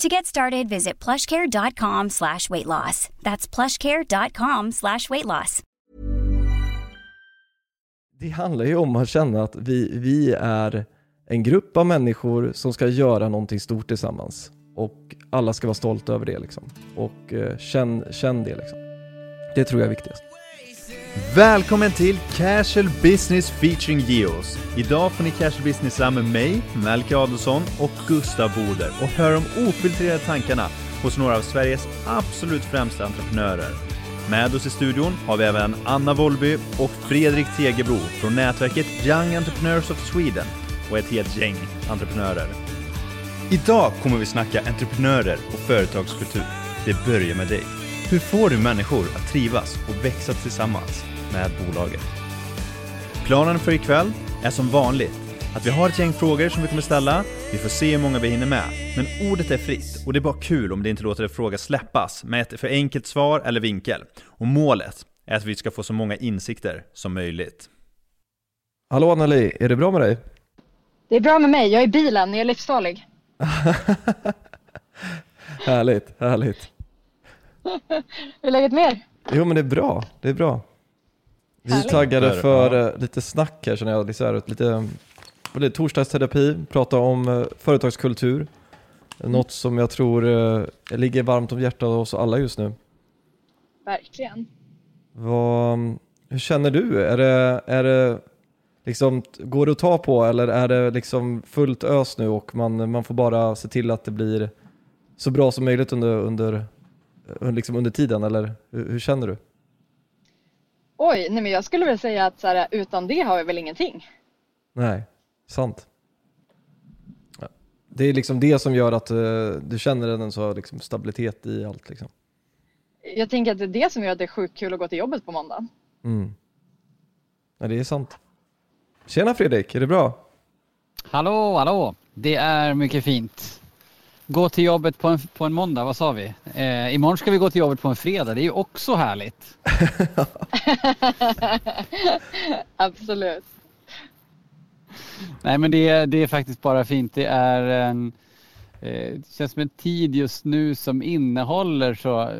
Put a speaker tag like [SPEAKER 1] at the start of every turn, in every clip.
[SPEAKER 1] To get started, visit plushcare.com slash weight loss. That's plushcare.com slash weight loss.
[SPEAKER 2] Det handlar ju om att känna att vi, vi är en grupp av människor som ska göra någonting stort tillsammans. Och alla ska vara stolta över det liksom. Och eh, känn, känn det liksom. Det tror jag är viktigast.
[SPEAKER 3] Välkommen till Casual Business featuring Geos. Idag får ni Casual Business med mig, Melke Adolfsson och Gustav Boder och hör de ofiltrerade tankarna hos några av Sveriges absolut främsta entreprenörer. Med oss i studion har vi även Anna Wollby och Fredrik Tegebro från nätverket Young Entrepreneurs of Sweden och ett helt gäng entreprenörer. Idag kommer vi snacka entreprenörer och företagskultur. Det börjar med dig. Hur får du människor att trivas och växa tillsammans med bolaget? Planen för ikväll är som vanligt att vi har ett gäng frågor som vi kommer ställa. Vi får se hur många vi hinner med. Men ordet är fritt och det är bara kul om det inte låter en fråga släppas med ett för enkelt svar eller vinkel. Och målet är att vi ska få så många insikter som möjligt.
[SPEAKER 2] Hallå Anneli, är det bra med dig?
[SPEAKER 4] Det är bra med mig, jag är i bilen, jag är livsfarlig.
[SPEAKER 2] härligt, härligt.
[SPEAKER 4] Hur är läget med er?
[SPEAKER 2] Jo men det är bra, det är bra. Vi är
[SPEAKER 4] Härligt.
[SPEAKER 2] taggade för
[SPEAKER 3] ja.
[SPEAKER 2] eh, lite snack här känner jag, lite, så här, lite, lite torsdagsterapi, prata om eh, företagskultur. Något som jag tror eh, ligger varmt om hjärtat hos alla just nu.
[SPEAKER 4] Verkligen.
[SPEAKER 2] Vad, hur känner du? Är det, är det liksom, går det att ta på eller är det liksom fullt ös nu och man, man får bara se till att det blir så bra som möjligt under, under, liksom under tiden eller hur, hur känner du?
[SPEAKER 4] Oj, nej men jag skulle väl säga att så här, utan det har vi väl ingenting.
[SPEAKER 2] Nej, sant. Ja. Det är liksom det som gör att eh, du känner en så liksom stabilitet i allt liksom.
[SPEAKER 4] Jag tänker att det är det som gör att det är sjukt kul att gå till jobbet på måndag.
[SPEAKER 2] Mm. Ja, det är sant. Tjena Fredrik, är det bra?
[SPEAKER 5] Hallå, hallå! Det är mycket fint. Gå till jobbet på en, på en måndag, vad sa vi? Eh, imorgon ska vi gå till jobbet på en fredag, det är ju också härligt.
[SPEAKER 4] Absolut.
[SPEAKER 5] Nej men det, är- det är faktiskt bara fint. Det är en, eh, det känns som en tid just nu som innehåller så,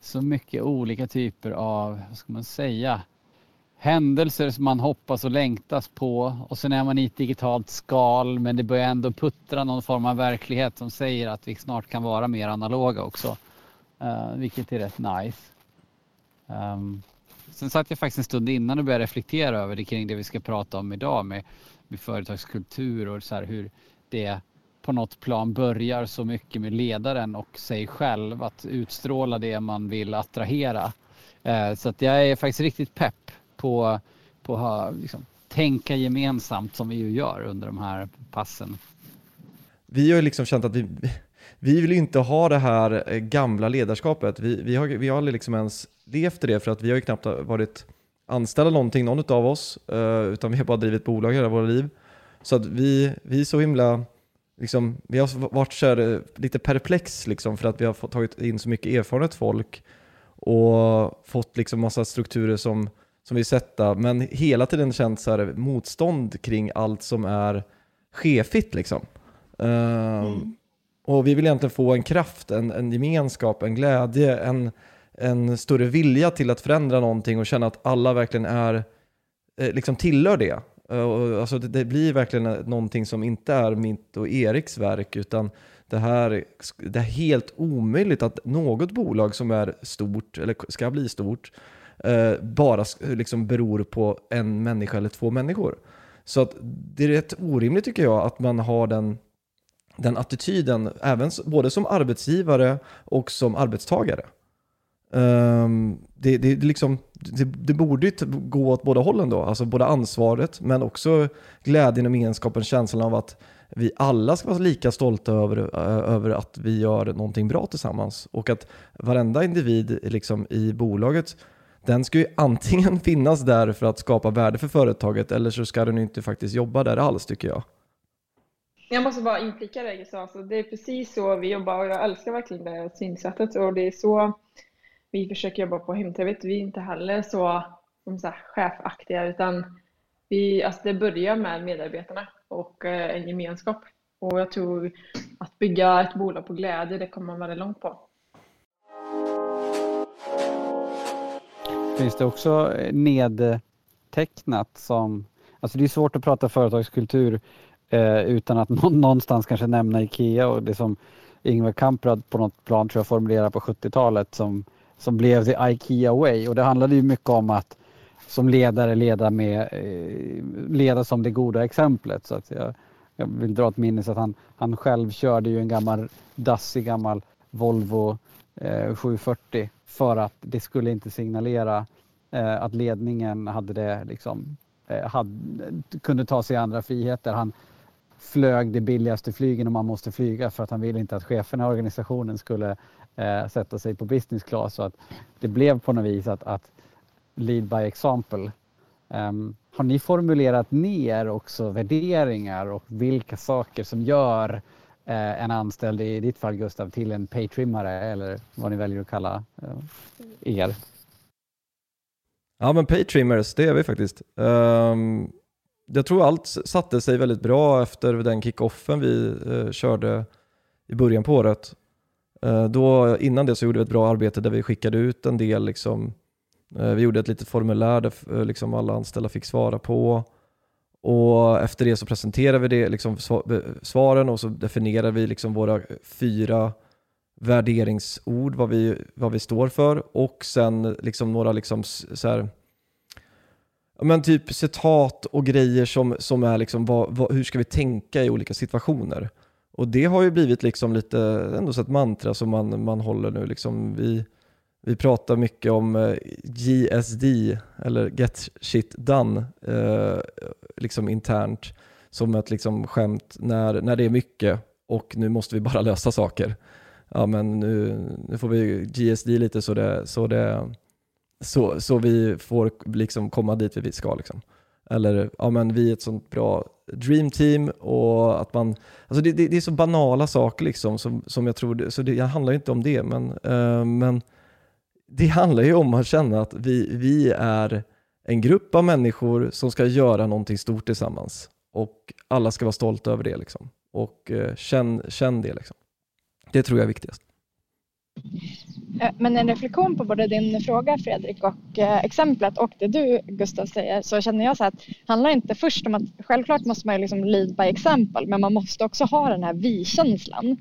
[SPEAKER 5] så mycket olika typer av, vad ska man säga, händelser som man hoppas och längtas på och sen är man i ett digitalt skal men det börjar ändå puttra någon form av verklighet som säger att vi snart kan vara mer analoga också. Uh, vilket är rätt nice. Um, sen satt jag faktiskt en stund innan och började reflektera över det kring det vi ska prata om idag med, med företagskultur och så här hur det på något plan börjar så mycket med ledaren och sig själv att utstråla det man vill attrahera. Uh, så att jag är faktiskt riktigt pepp på, på att ha, liksom, tänka gemensamt som vi ju gör under de här passen.
[SPEAKER 2] Vi har liksom känt att vi, vi vill inte ha det här eh, gamla ledarskapet. Vi, vi, har, vi har aldrig liksom ens levt i det för att vi har ju knappt varit anställda någonting, någon av oss, eh, utan vi har bara drivit bolag hela våra liv. Så att vi, vi är så himla, liksom, vi har varit så här, eh, lite perplex liksom, för att vi har fått, tagit in så mycket erfarenhet folk och fått liksom massa strukturer som, som vi sätta, men hela tiden känt så här motstånd kring allt som är chefigt. Liksom. Uh, mm. Och vi vill egentligen få en kraft, en, en gemenskap, en glädje, en, en större vilja till att förändra någonting och känna att alla verkligen är, eh, liksom tillhör det. Uh, alltså det, det, blir verkligen någonting som inte är mitt och Eriks verk, utan det här det är helt omöjligt att något bolag som är stort, eller ska bli stort, eh, bara liksom beror på en människa eller två människor. Så att det är rätt orimligt tycker jag att man har den, den attityden, även, både som arbetsgivare och som arbetstagare. Um, det, det, liksom, det, det, borde ju gå åt båda hållen då, alltså både ansvaret men också glädjen och gemenskapen, känslan av att vi alla ska vara lika stolta över, över att vi gör någonting bra tillsammans och att varenda individ liksom, i bolaget den ska ju antingen finnas där för att skapa värde för företaget eller så ska den inte faktiskt jobba där alls tycker jag.
[SPEAKER 6] Jag måste bara inflika det Gustav, alltså, det är precis så vi jobbar och jag älskar verkligen det synsättet och det är så vi försöker jobba på Hemtv. Vi är inte heller så, som så här, chefaktiga utan vi, alltså det börjar med medarbetarna och eh, en gemenskap. Och jag tror att bygga ett bolag på glädje, det kommer man väldigt långt på.
[SPEAKER 5] Finns det också eh, nedtecknat som, alltså det är svårt att prata företagskultur eh, utan att någonstans kanske nämna IKEA och det som Ingvar Kamprad på något plan tror jag formulerade på 70-talet som, som blev the IKEA way och det handlade ju mycket om att som ledare leda, med, eh, leda som det goda exemplet. Så att jag, jag vill dra ett minne så att han, han själv körde ju en gammal dassig gammal Volvo eh, 740 för att det skulle inte signalera eh, att ledningen hade det liksom, eh, hade, kunde ta sig andra friheter. Han flög de billigaste flygen om man måste flyga för att han ville inte att cheferna i organisationen skulle eh, sätta sig på business class. Så att det blev på något vis att, att lead by example. Um, har ni formulerat ner också värderingar och vilka saker som gör eh, en anställd, i ditt fall Gustav, till en paytrimmare eller vad ni väljer att kalla eh, er?
[SPEAKER 2] Ja men paytrimmers, det är vi faktiskt. Um, jag tror allt satte sig väldigt bra efter den kickoffen vi uh, körde i början på året. Uh, då, innan det så gjorde vi ett bra arbete där vi skickade ut en del liksom, eh, vi gjorde ett litet formulär där liksom alla anställda fick svara på. Och efter det så presenterar vi det, liksom, eh, svaren och så definierar vi liksom våra fyra värderingsord, vad vi, vad vi står för och sen liksom några liksom så här, men typ citat och grejer som, som är liksom vad, vad, hur ska vi tänka i olika situationer. Och det har ju blivit liksom lite ändå så ett mantra som man, man håller nu. Liksom vi, vi pratar mycket om eh, GSD, eller Get Shit Done, eh, liksom internt, som ett liksom skämt när, när det är mycket och nu måste vi bara lösa saker. Ja men nu, nu får vi GSD lite så, det, så, det, så, så vi får liksom komma dit vi ska. Liksom. Eller ja men vi är ett sånt bra dream team och att man, alltså det, det, det är så banala saker liksom som, som jag tror, så det handlar ju inte om det men, eh, men det handlar ju om att känna att vi, vi är en grupp av människor som ska göra någonting stort tillsammans. Och alla ska vara stolta över det. Liksom. Och eh, känn, känn det. Liksom. Det tror jag är viktigast.
[SPEAKER 6] Eh, men en reflektion på både din fråga Fredrik och eh, exemplet och det du Gustav säger så känner jag så att det handlar inte först om att självklart måste man ju liksom lead by example men man måste också ha den här vi-känslan.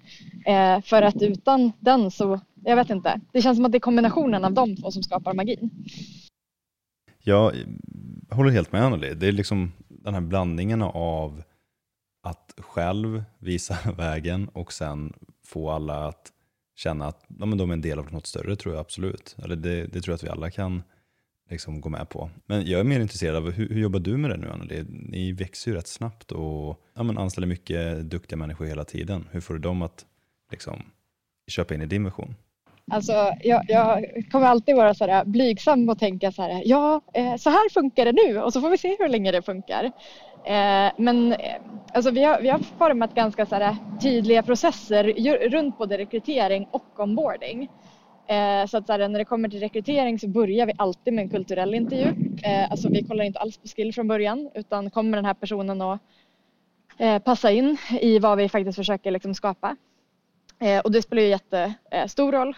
[SPEAKER 6] Eh, för att utan den så, jag vet inte, det känns som att det är kombinationen av de två som skapar magin.
[SPEAKER 7] Jag håller helt med Anneli. Det är liksom den här blandningen av att själv visa vägen och sen få alla att känna att ja, men de är en del av något större tror jag absolut. Eller det, det tror jag att vi alla kan liksom gå med på. Men jag är mer intresserad av hur, hur jobbar du med det nu Anneli? Ni växer ju rätt snabbt och ja, men anställer mycket duktiga människor hela tiden. Hur får du dem att liksom, köpa in i din vision?
[SPEAKER 4] Alltså, jag, jag kommer alltid vara så här blygsam och tänka så här, ja, eh, så här funkar det nu och så får vi se hur länge det funkar. Eh, men eh, alltså, vi, har, vi har format ganska så här, tydliga processer runt både rekrytering och onboarding. Så att så här, när det kommer till rekrytering så börjar vi alltid med en kulturell intervju. Alltså vi kollar inte alls på skill från början utan kommer den här personen att passa in i vad vi faktiskt försöker liksom skapa. Eh, och det spelar ju jättestor eh, roll.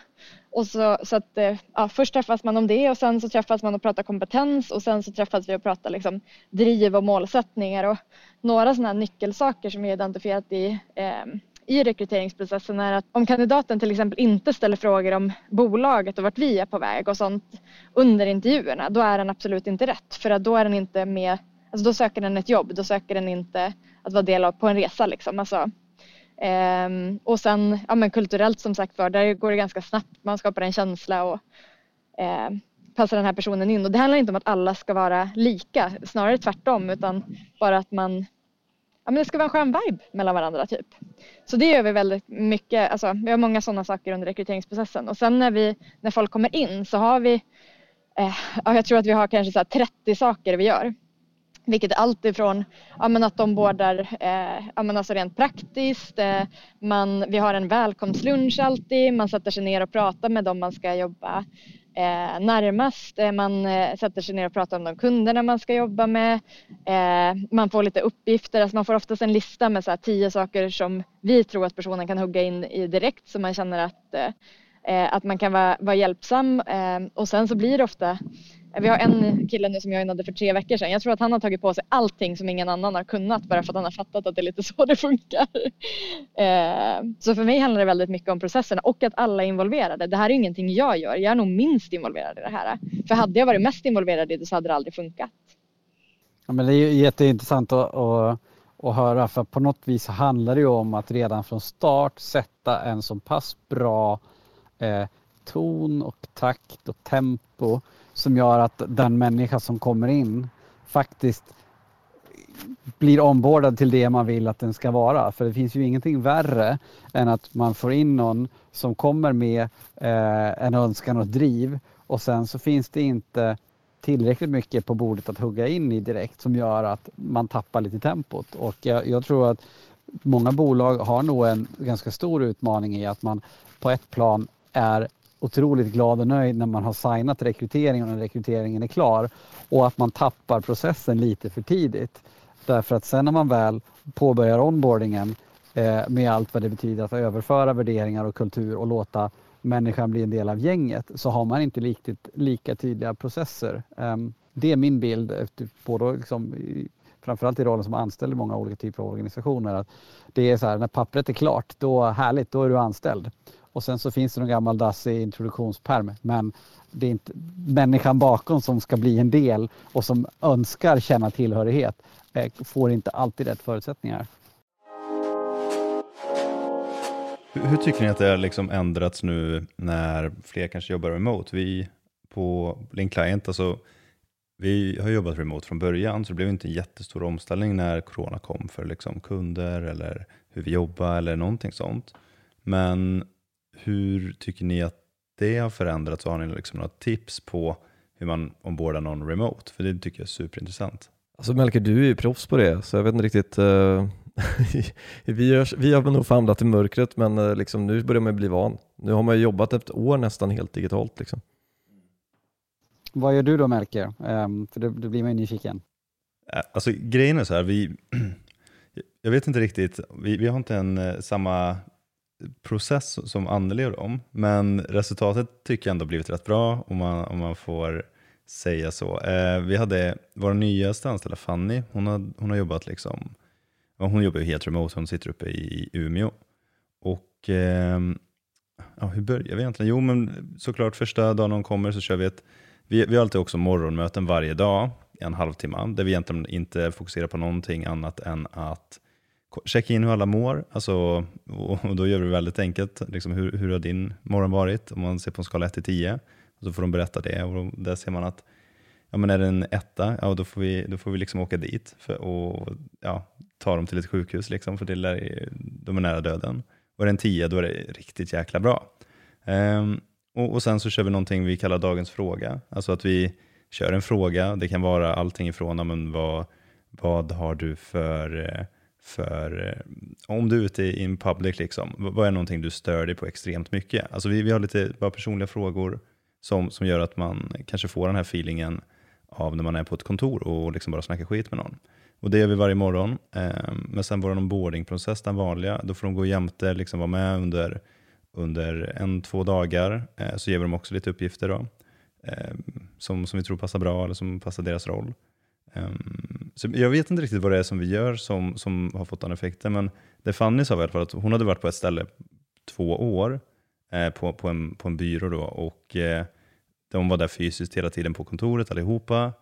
[SPEAKER 4] Och så, så att, eh, ja, först träffas man om det och sen så träffas man och pratar kompetens och sen så träffas vi och pratar liksom driv och målsättningar och några sådana här nyckelsaker som vi identifierat i eh, i rekryteringsprocessen är att om kandidaten till exempel inte ställer frågor om bolaget och vart vi är på väg och sånt under intervjuerna, då är den absolut inte rätt. För att då är den inte med, alltså då söker den ett jobb, då söker den inte att vara del av på en resa liksom. Alltså, Ehm, och sen ja, men kulturellt som sagt var, där går det ganska snabbt. Man skapar en känsla och eh, passar den här personen in. Och det handlar inte om att alla ska vara lika, snarare tvärtom, utan bara att man Ja, men det ska vara en skön vibe mellan varandra typ. Så det gör vi väldigt mycket, alltså vi har många sådana saker under rekryteringsprocessen och sen när vi, när folk kommer in så har vi, eh, jag tror att vi har kanske så 30 saker vi gör. Vilket är allt ifrån ja, men att de bådar eh, ja, men alltså rent praktiskt. Eh, man, vi har en välkomstlunch alltid. Man sätter sig ner och pratar med dem man ska jobba eh, närmast. Eh, man eh, sätter sig ner och pratar om de kunderna man ska jobba med. Eh, man får lite uppgifter. Alltså man får oftast en lista med så här, tio saker som vi tror att personen kan hugga in i direkt så man känner att, eh, att man kan vara, vara hjälpsam. Eh, och sen så blir det ofta Eh, vi har en kille nu som jag joinade för tre veckor sedan. Jag tror att han har tagit på sig allting som ingen annan har kunnat bara för att han har fattat att det är lite så det funkar. Eh, så för mig handlar det väldigt mycket om processerna och att alla är involverade. Det här är ingenting jag gör. Jag är nog minst involverad i det här. För hade jag varit mest involverad i det så hade det aldrig funkat.
[SPEAKER 5] Ja, men det är jätteintressant att, att, att höra för på något vis handlar det ju om att redan från start sätta en så pass bra eh, ton och takt och tempo som gör att den människa som kommer in faktiskt blir ombordad till det man vill att den ska vara. För det finns ju ingenting värre än att man får in någon som kommer med eh, en önskan och driv och sen så finns det inte tillräckligt mycket på bordet att hugga in i direkt som gör att man tappar lite tempot. Och jag, jag tror att många bolag har nog en ganska stor utmaning i att man på ett plan är otroligt glad och nöjd när man har signat rekryteringen och när rekryteringen är klar och att man tappar processen lite för tidigt. Därför att sen när man väl påbörjar onboardingen eh, med allt vad det betyder att överföra värderingar och kultur och låta människan bli en del av gänget så har man inte riktigt lika tydliga processer. Eh, det är min bild, både liksom, framförallt i rollen som anställd i många olika typer av organisationer. Att det är så här, när pappret är klart, då härligt, då är du anställd. Och sen så finns det någon gammal dassig introduktionsperm men det är inte människan bakom som ska bli en del och som önskar känna tillhörighet eh, får inte alltid rätt förutsättningar.
[SPEAKER 7] Hur tycker ni att det har liksom ändrats nu när fler kanske jobbar remote? Vi på Link Client, alltså, vi har jobbat remote från början så det blev inte en jättestor omställning när corona kom för liksom kunder eller hur vi jobbar eller någonting sånt. Men hur tycker ni att det har förändrats? Har ni liksom några tips på hur man ombordar någon remote? För det tycker jag är superintressant.
[SPEAKER 2] Alltså Melker, du är ju proffs på det, så jag vet inte riktigt. Uh, vi, gör, vi har nog famlat i mörkret, men uh, liksom, nu börjar man bli van. Nu har man ju jobbat ett år nästan helt digitalt. Liksom.
[SPEAKER 5] Vad gör du då Melker? Um, för då, då blir man ju nyfiken.
[SPEAKER 7] Alltså grejen är så här, vi, jag vet inte riktigt, vi, vi har inte en samma process som Anneli gör om, men resultatet tycker jag ändå blivit rätt bra om man, om man får säga så. Eh, vi hade vår nyaste anställda Fanny, hon har, hon har jobbat liksom, hon jobbar ju helt remote, hon sitter uppe i Umeå. Och eh, ja, hur börjar vi egentligen? Jo, men såklart första dagen hon kommer så kör vi ett, vi, vi har alltid också morgonmöten varje dag, en halvtimme, där vi egentligen inte fokuserar på någonting annat än att checka in hur alla mår. Alltså, och, då gör vi det väldigt enkelt. Liksom hur, hur har din morgon varit? Om man ser på en skala 1 till 10. så får de berätta det. Och då, där ser man att ja, men är det en etta, ja, då får vi, då får vi liksom åka dit för, och ja, ta dem till ett sjukhus, liksom, för det lär, de är nära döden. Och är det en 10 då är det riktigt jäkla bra. Um, och, och, sen så kör vi någonting vi kallar dagens fråga. Alltså att vi kör en fråga. Det kan vara allting ifrån men vad, vad har du för, eh, för eh, om du är ute i en public, liksom, vad är någonting du stör dig på extremt mycket? Alltså vi, vi har lite bara personliga frågor som, som gör att man kanske får den här feelingen av när man är på ett kontor och liksom bara snackar skit med någon. Och det gör vi varje morgon. Eh, men sen vår onboardingprocess, den vanliga, då får de gå jämte, liksom vara med under, under en, två dagar. Eh, så ger vi dem också lite uppgifter då, eh, som, som vi tror passar bra eller som passar deras roll. Um, så jag vet inte riktigt vad det är som vi gör som, som har fått den effekten, men det Fanny sa i alla fall att hon hade varit på ett ställe två år eh, på, på, en, på en byrå då och eh, de var där fysiskt hela tiden på kontoret allihopa.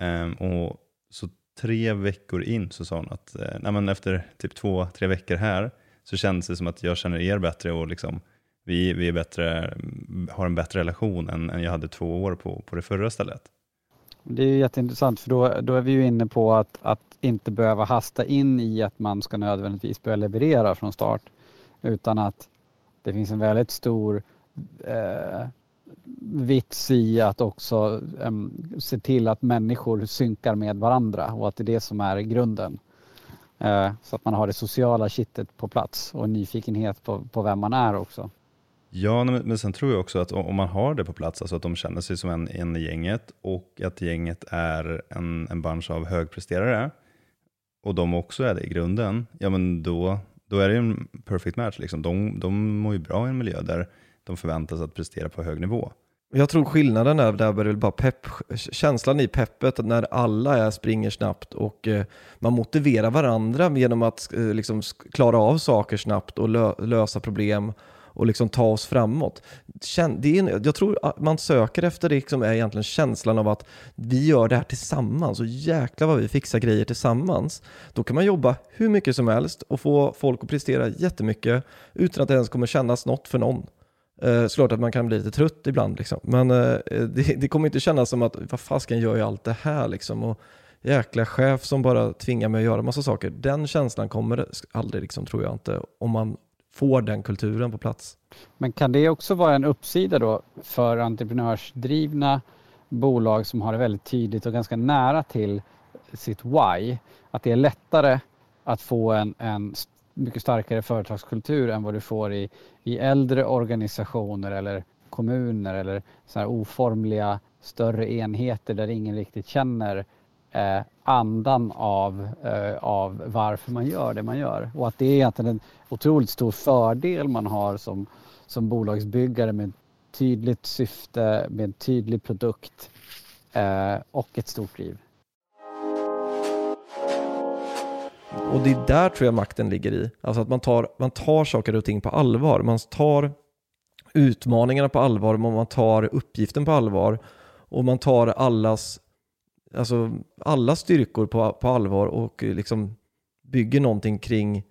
[SPEAKER 7] Um, och så tre veckor in så sa hon att eh, nej, men efter typ två, tre veckor här så kändes det som att jag känner er bättre och liksom, vi, vi är bättre, har en bättre relation än, än jag hade två år på, på det förra stället.
[SPEAKER 5] Det är jätteintressant för då, då är vi ju inne på att, att inte behöva hasta in i att man ska nödvändigtvis börja leverera från start utan att det finns en väldigt stor eh, vits i att också eh, se till att människor synkar med varandra och att det är det som är grunden. Eh, så att man har det sociala kittet på plats och nyfikenhet på, på vem man är också.
[SPEAKER 7] Ja, men sen tror jag också att om man har det på plats, alltså att de känner sig som en, en i gänget och att gänget är en, en bunch av högpresterare och de också är det i grunden, ja men då, då är det en perfect match. Liksom. De, de mår ju bra i en miljö där de förväntas att prestera på hög nivå.
[SPEAKER 2] Jag tror skillnaden är där väl bara pepp, känslan i peppet när alla är, springer snabbt och eh, man motiverar varandra genom att eh, liksom klara av saker snabbt och lö, lösa problem och liksom ta oss framåt. Det är, jag tror att man söker efter det som är egentligen känslan av att vi gör det här tillsammans och jäklar vad vi fixar grejer tillsammans. Då kan man jobba hur mycket som helst och få folk att prestera jättemycket utan att det ens kommer kännas något för någon. Eh, såklart att man kan bli lite trött ibland, liksom. men eh, det, det, kommer inte kännas som att vad fasken gör jag allt det här liksom? Och jäkla chef som bara tvingar mig att göra massa saker. Den känslan kommer aldrig, liksom, tror jag inte, om man får den kulturen på plats.
[SPEAKER 5] Men kan det också vara en uppsida då för entreprenörsdrivna bolag som har det väldigt tydligt och ganska nära till sitt why? Att det är lättare att få en, en mycket starkare företagskultur än vad du får i, i äldre organisationer eller kommuner eller så här oformliga större enheter där ingen riktigt känner eh, andan av, eh, av varför man gör det man gör. Och att det är egentligen en otroligt stor fördel man har som, som bolagsbyggare med tydligt syfte, med en tydlig produkt eh, och ett stort driv.
[SPEAKER 2] Och det är där tror jag makten ligger i. Alltså att man tar, man tar saker och ting på allvar. Man tar utmaningarna på allvar, man tar uppgiften på allvar och man tar allas, alltså alla styrkor på, på allvar och eh, liksom bygger någonting kring,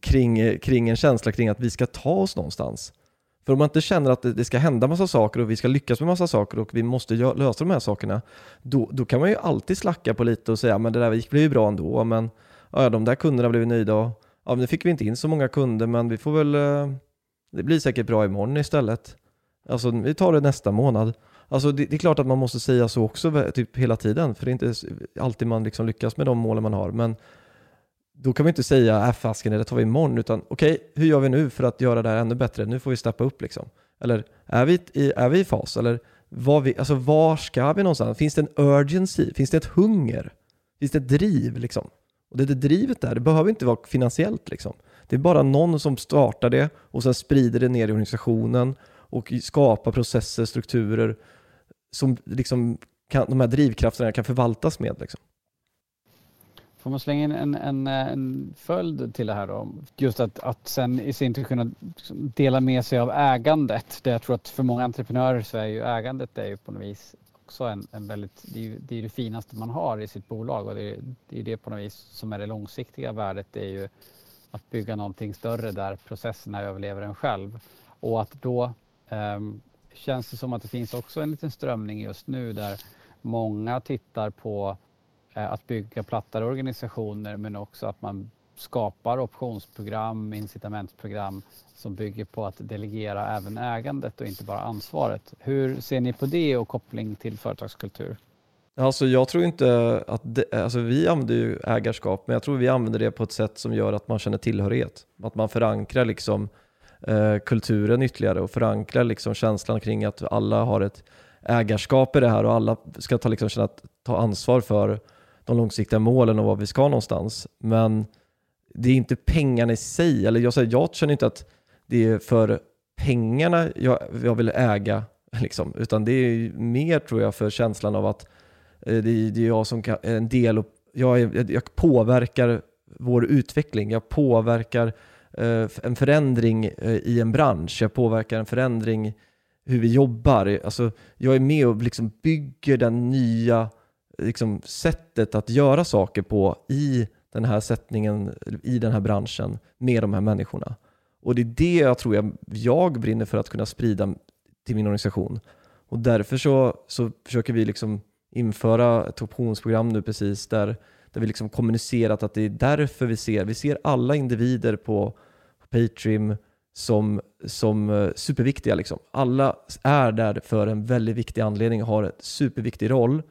[SPEAKER 2] kring, eh, kring en känsla kring att vi ska ta oss någonstans. För om man inte känner att det ska hända massa saker och vi ska lyckas med massa saker och vi måste lösa de här sakerna, då, då kan man ju alltid slacka på lite och säga men det där gick blev ju bra ändå, men ja, de där kunderna blev nöjda och ja, nu fick vi inte in så många kunder men vi får väl, eh, det blir säkert bra imorgon istället. Alltså vi tar det nästa månad. Alltså det, det, är klart att man måste säga så också typ hela tiden, för det är inte alltid man liksom lyckas med de målen man har. Men då kan vi inte säga, äh fasken, det tar vi imorgon, utan okej, okay, hur gör vi nu för att göra det här ännu bättre? Nu får vi steppa upp liksom. Eller är vi i, är vi i fas? Eller var, vi, alltså, var ska vi någonstans? Finns det en urgency? Finns det ett hunger? Finns det ett driv liksom? Och det, det drivet där, det behöver inte vara finansiellt liksom. Det är bara någon som startar det och sen sprider det ner i organisationen och skapar processer, strukturer som liksom kan, de här drivkrafterna kan förvaltas med. Liksom.
[SPEAKER 5] Får man slänga in en, en, en följd till det här då? Just att, att sen i sin tur kunna dela med sig av ägandet. Det jag tror att för många entreprenörer så är ju ägandet är ju på något vis också en, en väldigt, det är, ju, det är det finaste man har i sitt bolag och det är, det är det på något vis som är det långsiktiga värdet. Det är ju att bygga någonting större där processerna överlever en själv. Och att då um, känns det som att det finns också en liten strömning just nu där många tittar på eh, att bygga plattare organisationer men också att man skapar optionsprogram, incitamentsprogram som bygger på att delegera även ägandet och inte bara ansvaret. Hur ser ni på det och koppling till företagskultur?
[SPEAKER 2] Alltså jag tror inte att det, alltså vi använder ju ägarskap, men jag tror vi använder det på ett sätt som gör att man känner tillhörighet. Att man förankrar liksom eh, Eh, kulturen ytterligare och förankrar liksom känslan kring att alla har ett ägarskap i det här och alla ska ta, liksom, känna ta ansvar för de långsiktiga målen och var vi ska någonstans. Men det är inte pengarna i sig, eller jag, säger, jag känner inte att det är för pengarna jag, jag vill äga, liksom, utan det är mer tror jag för känslan av att eh, det är, det är jag som kan, är en del, och, jag, är, jag påverkar vår utveckling, jag påverkar eh, Eh, en förändring eh, i en bransch, jag påverkar en förändring hur vi jobbar. Alltså, jag är med och liksom bygger det nya liksom, sättet att göra saker på i den här sättningen, i den här branschen, med de här människorna. Och det är det jag tror jag, jag brinner för att kunna sprida till min organisation. Och därför så, så försöker vi liksom införa ett optionsprogram nu precis där, där vi liksom kommunicerat att det är därför vi ser, vi ser alla individer på, på Patreon som, som eh, superviktiga. Liksom. Alla är där för en väldigt viktig anledning och har en superviktig roll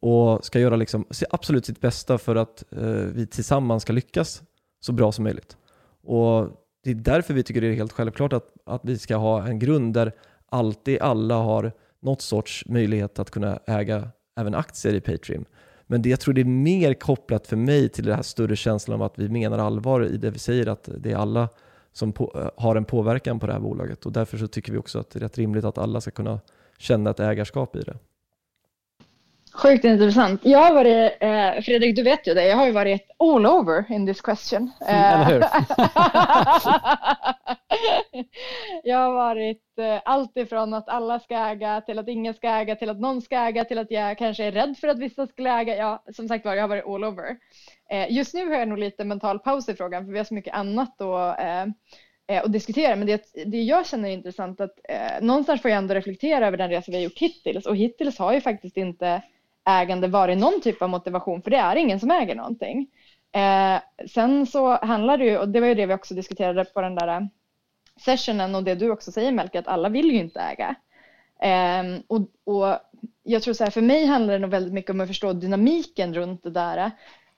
[SPEAKER 2] och ska göra liksom, absolut sitt bästa för att eh, vi tillsammans ska lyckas så bra som möjligt. Och Det är därför vi tycker det är helt självklart att, att vi ska ha en grund där alltid alla har något sorts möjlighet att kunna äga även aktier i Patreon. Men det, jag tror det är mer kopplat för mig till den här större känslan av att vi menar allvar i det vi säger, att det är alla som på, eh, har en påverkan på det här bolaget. Och därför så tycker vi också att det är rätt rimligt att alla ska kunna känna ett ägarskap i det.
[SPEAKER 4] Sjukt intressant. Jag har varit, eh, Fredrik du vet ju det, jag har ju varit all over in this question.
[SPEAKER 5] Mm, eller hur?
[SPEAKER 4] jag har varit eh, allt ifrån att alla ska äga till att ingen ska äga till att någon ska äga till att jag kanske är rädd för att vissa skulle äga. Ja, som sagt var, jag har varit all over. Eh, just nu har jag nog lite mental paus i frågan för vi har så mycket annat att eh, eh, diskutera. Men det, det jag känner är intressant att eh, någonstans får jag ändå reflektera över den resa vi har gjort hittills och hittills har ju faktiskt inte ägande varit någon typ av motivation för det är ingen som äger någonting. Eh, sen så handlar det ju, och det var ju det vi också diskuterade på den där eh, sessionen och det du också säger Melke, att alla vill ju inte äga. Eh, och, och jag tror så här, för mig handlar det nog väldigt mycket om att förstå dynamiken runt det där.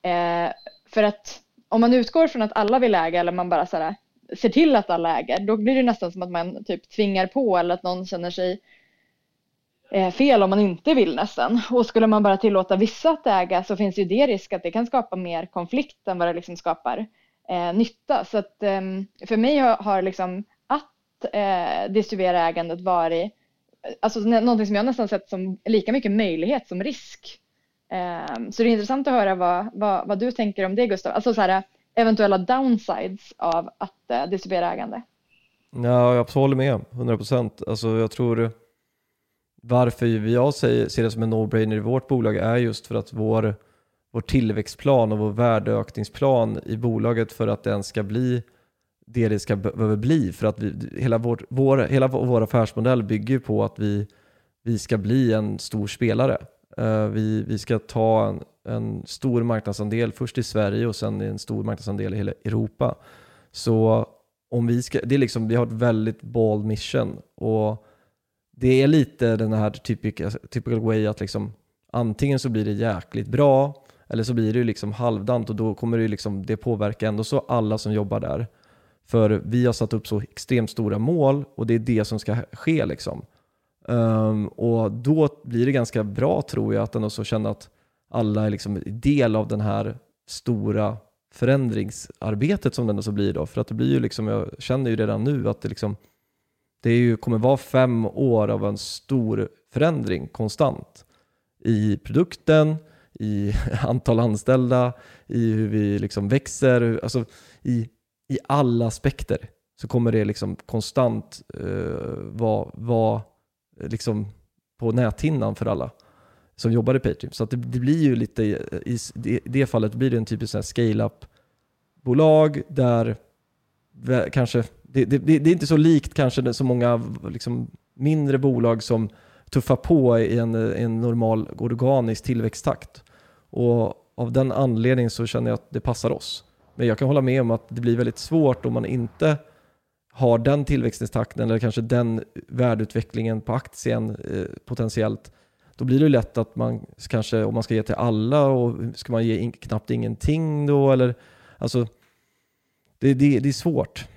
[SPEAKER 4] Eh, för att om man utgår från att alla vill äga eller man bara så här, ser till att alla äger, då blir det nästan som att man typ tvingar på eller att någon känner sig Eh, fel om man inte vill nästan. Och skulle man bara tillåta vissa att äga så finns ju det risk att det kan skapa mer konflikt än vad det liksom skapar eh, nytta. Så att eh, för mig har, har liksom att eh, distribuera ägandet varit alltså, någonting som jag nästan sett som lika mycket möjlighet som risk. Eh, så det är intressant att höra vad, vad, vad du tänker om det Gustav. Alltså så här, eventuella downsides av att eh, distribuera ägande.
[SPEAKER 2] Ja, jag håller med, 100 procent. Alltså, jag tror varför jag säger, ser det som en no-brainer i vårt bolag är just för att vår, vår tillväxtplan och vår värdeökningsplan i bolaget för att den ska bli det det ska behöver bli. För att vi, hela, vår, vår, hela vår affärsmodell bygger på att vi, vi ska bli en stor spelare. Uh, vi, vi ska ta en, en, stor marknadsandel först i Sverige och sen en stor marknadsandel i hela Europa. Så om vi ska, det är liksom, vi har ett väldigt bold mission och det är lite den här typical, typical way att liksom, antingen så blir det jäkligt bra eller så blir det liksom halvdant och då kommer det, liksom, det påverka ändå så alla som jobbar där. För vi har satt upp så extremt stora mål och det är det som ska ske. Liksom. Um, och då blir det ganska bra tror jag att ändå så känna att alla är liksom del av den här stora förändringsarbetet som det ändå så blir då. För att det blir ju liksom, jag känner ju redan nu att det liksom det är ju, kommer vara fem år av en stor förändring konstant i produkten, i antal anställda, i hur vi liksom växer, alltså i, i alla aspekter så kommer det liksom konstant uh, vara var, eh, liksom på näthinnan för alla som jobbar i Patreon. Så att det, det blir ju lite, i, i det fallet blir det en typisk scale-up-bolag där kanske det, det, det, är inte så likt kanske så många liksom, mindre bolag som tuffar på i en, en normal organisk tillväxttakt. Och av den anledningen så känner jag att det passar oss. Men jag kan hålla med om att det blir väldigt svårt om man inte har den tillväxttakten eller kanske den värdeutvecklingen på aktien eh, potentiellt. Då blir det lätt att man kanske, om man ska ge till alla och ska man ge in, knappt ingenting då eller alltså det, det, det är svårt.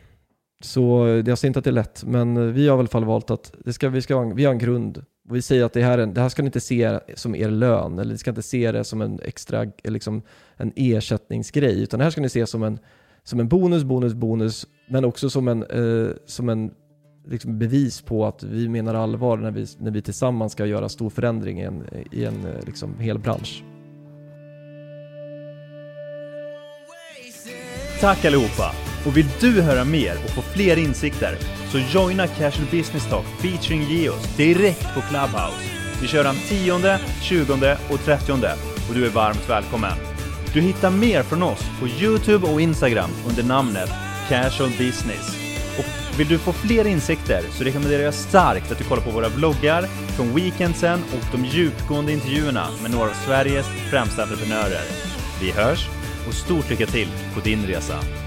[SPEAKER 2] Så jag säger inte att det är lätt, men eh, vi har i alla fall valt att det ska, vi, ska ha, vi har en grund. Och vi säger att det här, det här ska ni inte se som er lön, eller ni ska inte se det som en extra eh, liksom, en ersättningsgrej, utan det här ska ni se som en, som en bonus, bonus, bonus, men också som en, eh, som en liksom bevis på att vi menar allvar när vi, när vi tillsammans ska göra stor förändring i en, i en eh, liksom, hel bransch.
[SPEAKER 3] Tack allihopa! Och vill du höra mer och få fler insikter så joina Casual Business Talk featuring Geos direkt på Clubhouse. Vi kör den 10, 20 och 30 och du är varmt välkommen. Du hittar mer från oss på Youtube och Instagram under namnet Casual Business. Och vill du få fler insikter så rekommenderar jag starkt att du kollar på våra vloggar från weekendsen och de djupgående intervjuerna med några av Sveriges främsta entreprenörer. Vi hörs och stort lycka till på din resa!